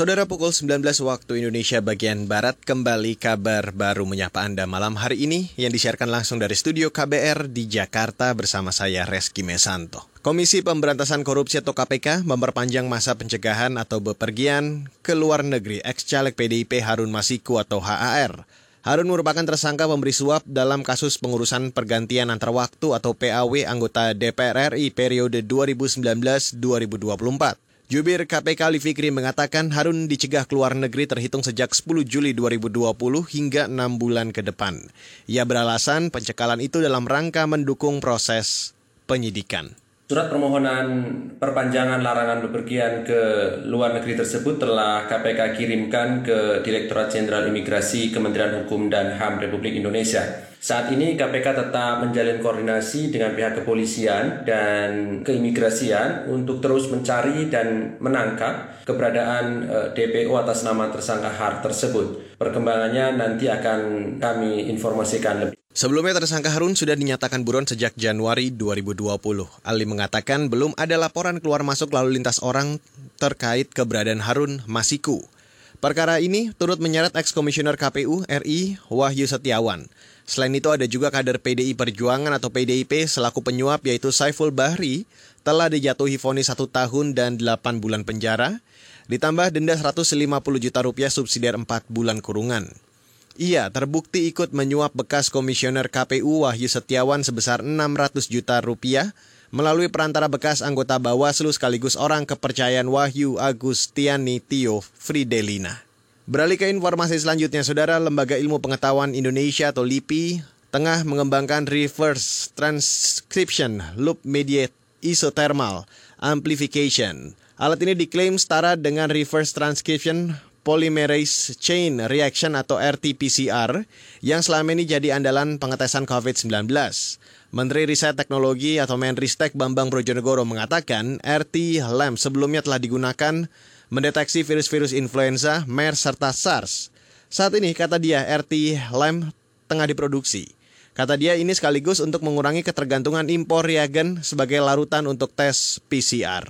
Saudara pukul 19 waktu Indonesia bagian Barat kembali kabar baru menyapa Anda malam hari ini yang disiarkan langsung dari studio KBR di Jakarta bersama saya Reski Mesanto. Komisi Pemberantasan Korupsi atau KPK memperpanjang masa pencegahan atau bepergian ke luar negeri ex-caleg PDIP Harun Masiku atau HAR. Harun merupakan tersangka pemberi suap dalam kasus pengurusan pergantian antar waktu atau PAW anggota DPR RI periode 2019-2024. Jubir KPK Ali Fikri mengatakan Harun dicegah keluar negeri terhitung sejak 10 Juli 2020 hingga 6 bulan ke depan. Ia beralasan pencekalan itu dalam rangka mendukung proses penyidikan. Surat permohonan perpanjangan larangan bepergian ke luar negeri tersebut telah KPK kirimkan ke Direktorat Jenderal Imigrasi Kementerian Hukum dan HAM Republik Indonesia. Saat ini KPK tetap menjalin koordinasi dengan pihak kepolisian dan keimigrasian untuk terus mencari dan menangkap keberadaan eh, DPO atas nama tersangka HAR tersebut. Perkembangannya nanti akan kami informasikan lebih. Sebelumnya tersangka Harun sudah dinyatakan buron sejak Januari 2020. Ali mengatakan belum ada laporan keluar masuk lalu lintas orang terkait keberadaan Harun Masiku. Perkara ini turut menyeret ex-komisioner KPU RI Wahyu Setiawan. Selain itu ada juga kader PDI Perjuangan atau PDIP selaku penyuap yaitu Saiful Bahri telah dijatuhi vonis satu tahun dan 8 bulan penjara, ditambah denda 150 juta rupiah subsidiar 4 bulan kurungan. Ia terbukti ikut menyuap bekas komisioner KPU Wahyu Setiawan sebesar 600 juta rupiah melalui perantara bekas anggota Bawaslu sekaligus orang kepercayaan Wahyu Agustiani Tio Fridelina. Beralih ke informasi selanjutnya, Saudara Lembaga Ilmu Pengetahuan Indonesia atau LIPI tengah mengembangkan reverse transcription loop mediate isothermal amplification. Alat ini diklaim setara dengan reverse transcription polymerase chain reaction atau RT-PCR yang selama ini jadi andalan pengetesan COVID-19. Menteri Riset Teknologi atau Menristek Bambang Brojonegoro mengatakan RT-LAMP sebelumnya telah digunakan mendeteksi virus-virus influenza, MERS, serta SARS. Saat ini, kata dia, RT LAMP tengah diproduksi. Kata dia ini sekaligus untuk mengurangi ketergantungan impor reagen sebagai larutan untuk tes PCR.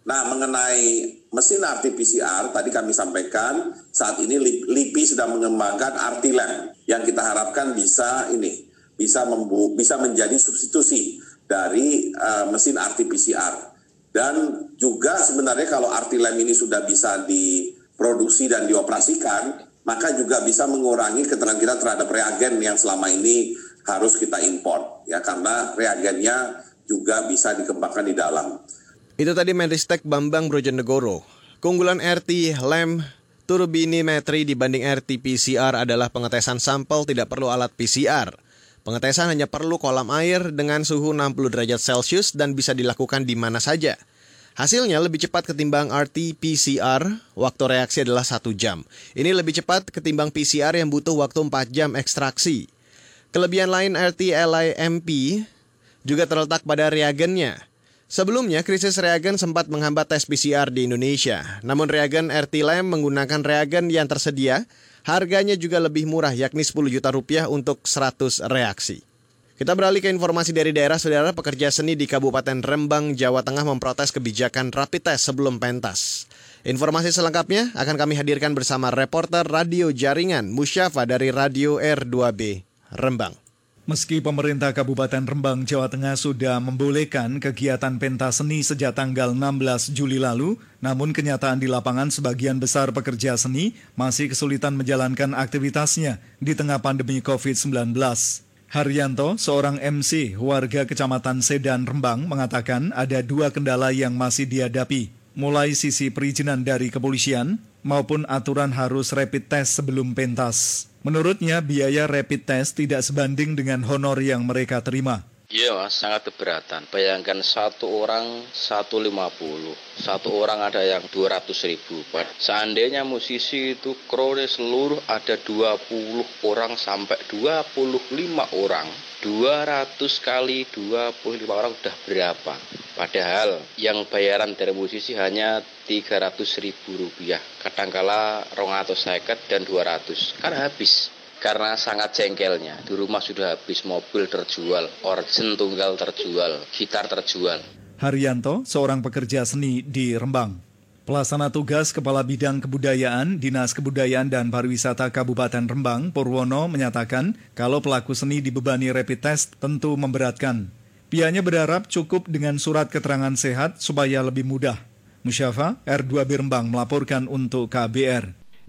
Nah, mengenai mesin RT-PCR, tadi kami sampaikan saat ini LIPI sudah mengembangkan RT-LAMP yang kita harapkan bisa ini bisa membu bisa menjadi substitusi dari uh, mesin RT-PCR. Dan juga sebenarnya kalau artilam ini sudah bisa diproduksi dan dioperasikan, maka juga bisa mengurangi keterangan kita terhadap reagen yang selama ini harus kita import ya karena reagennya juga bisa dikembangkan di dalam. Itu tadi Menristek Bambang Brojonegoro. Keunggulan RT LAM turbinimetri dibanding RT PCR adalah pengetesan sampel tidak perlu alat PCR. Pengetesan hanya perlu kolam air dengan suhu 60 derajat Celcius dan bisa dilakukan di mana saja. Hasilnya lebih cepat ketimbang RT-PCR, waktu reaksi adalah satu jam. Ini lebih cepat ketimbang PCR yang butuh waktu 4 jam ekstraksi. Kelebihan lain RT-LIMP juga terletak pada reagennya. Sebelumnya, krisis reagen sempat menghambat tes PCR di Indonesia. Namun reagen RT-LAM menggunakan reagen yang tersedia Harganya juga lebih murah yakni 10 juta rupiah untuk 100 reaksi. Kita beralih ke informasi dari daerah saudara pekerja seni di Kabupaten Rembang, Jawa Tengah memprotes kebijakan rapid test sebelum pentas. Informasi selengkapnya akan kami hadirkan bersama reporter radio jaringan Musyafa dari Radio R2B Rembang. Meski pemerintah Kabupaten Rembang, Jawa Tengah sudah membolehkan kegiatan pentas seni sejak tanggal 16 Juli lalu, namun kenyataan di lapangan sebagian besar pekerja seni masih kesulitan menjalankan aktivitasnya di tengah pandemi COVID-19. Haryanto, seorang MC warga Kecamatan Sedan Rembang, mengatakan ada dua kendala yang masih dihadapi, mulai sisi perizinan dari kepolisian maupun aturan harus rapid test sebelum pentas. Menurutnya, biaya rapid test tidak sebanding dengan honor yang mereka terima. Iya mas, sangat keberatan. Bayangkan satu orang 150, satu orang ada yang 200 ribu. Seandainya musisi itu krone seluruh ada 20 orang sampai 25 orang. 200 kali 25 orang udah berapa? Padahal yang bayaran dari musisi hanya 300 ribu rupiah. Kadangkala rong atau seket dan 200. Kan habis karena sangat jengkelnya. Di rumah sudah habis mobil terjual, origin tunggal terjual, gitar terjual. Haryanto, seorang pekerja seni di Rembang. Pelaksana tugas Kepala Bidang Kebudayaan Dinas Kebudayaan dan Pariwisata Kabupaten Rembang, Purwono, menyatakan kalau pelaku seni dibebani rapid test tentu memberatkan. Pihaknya berharap cukup dengan surat keterangan sehat supaya lebih mudah. Musyafa, R2 Rembang melaporkan untuk KBR.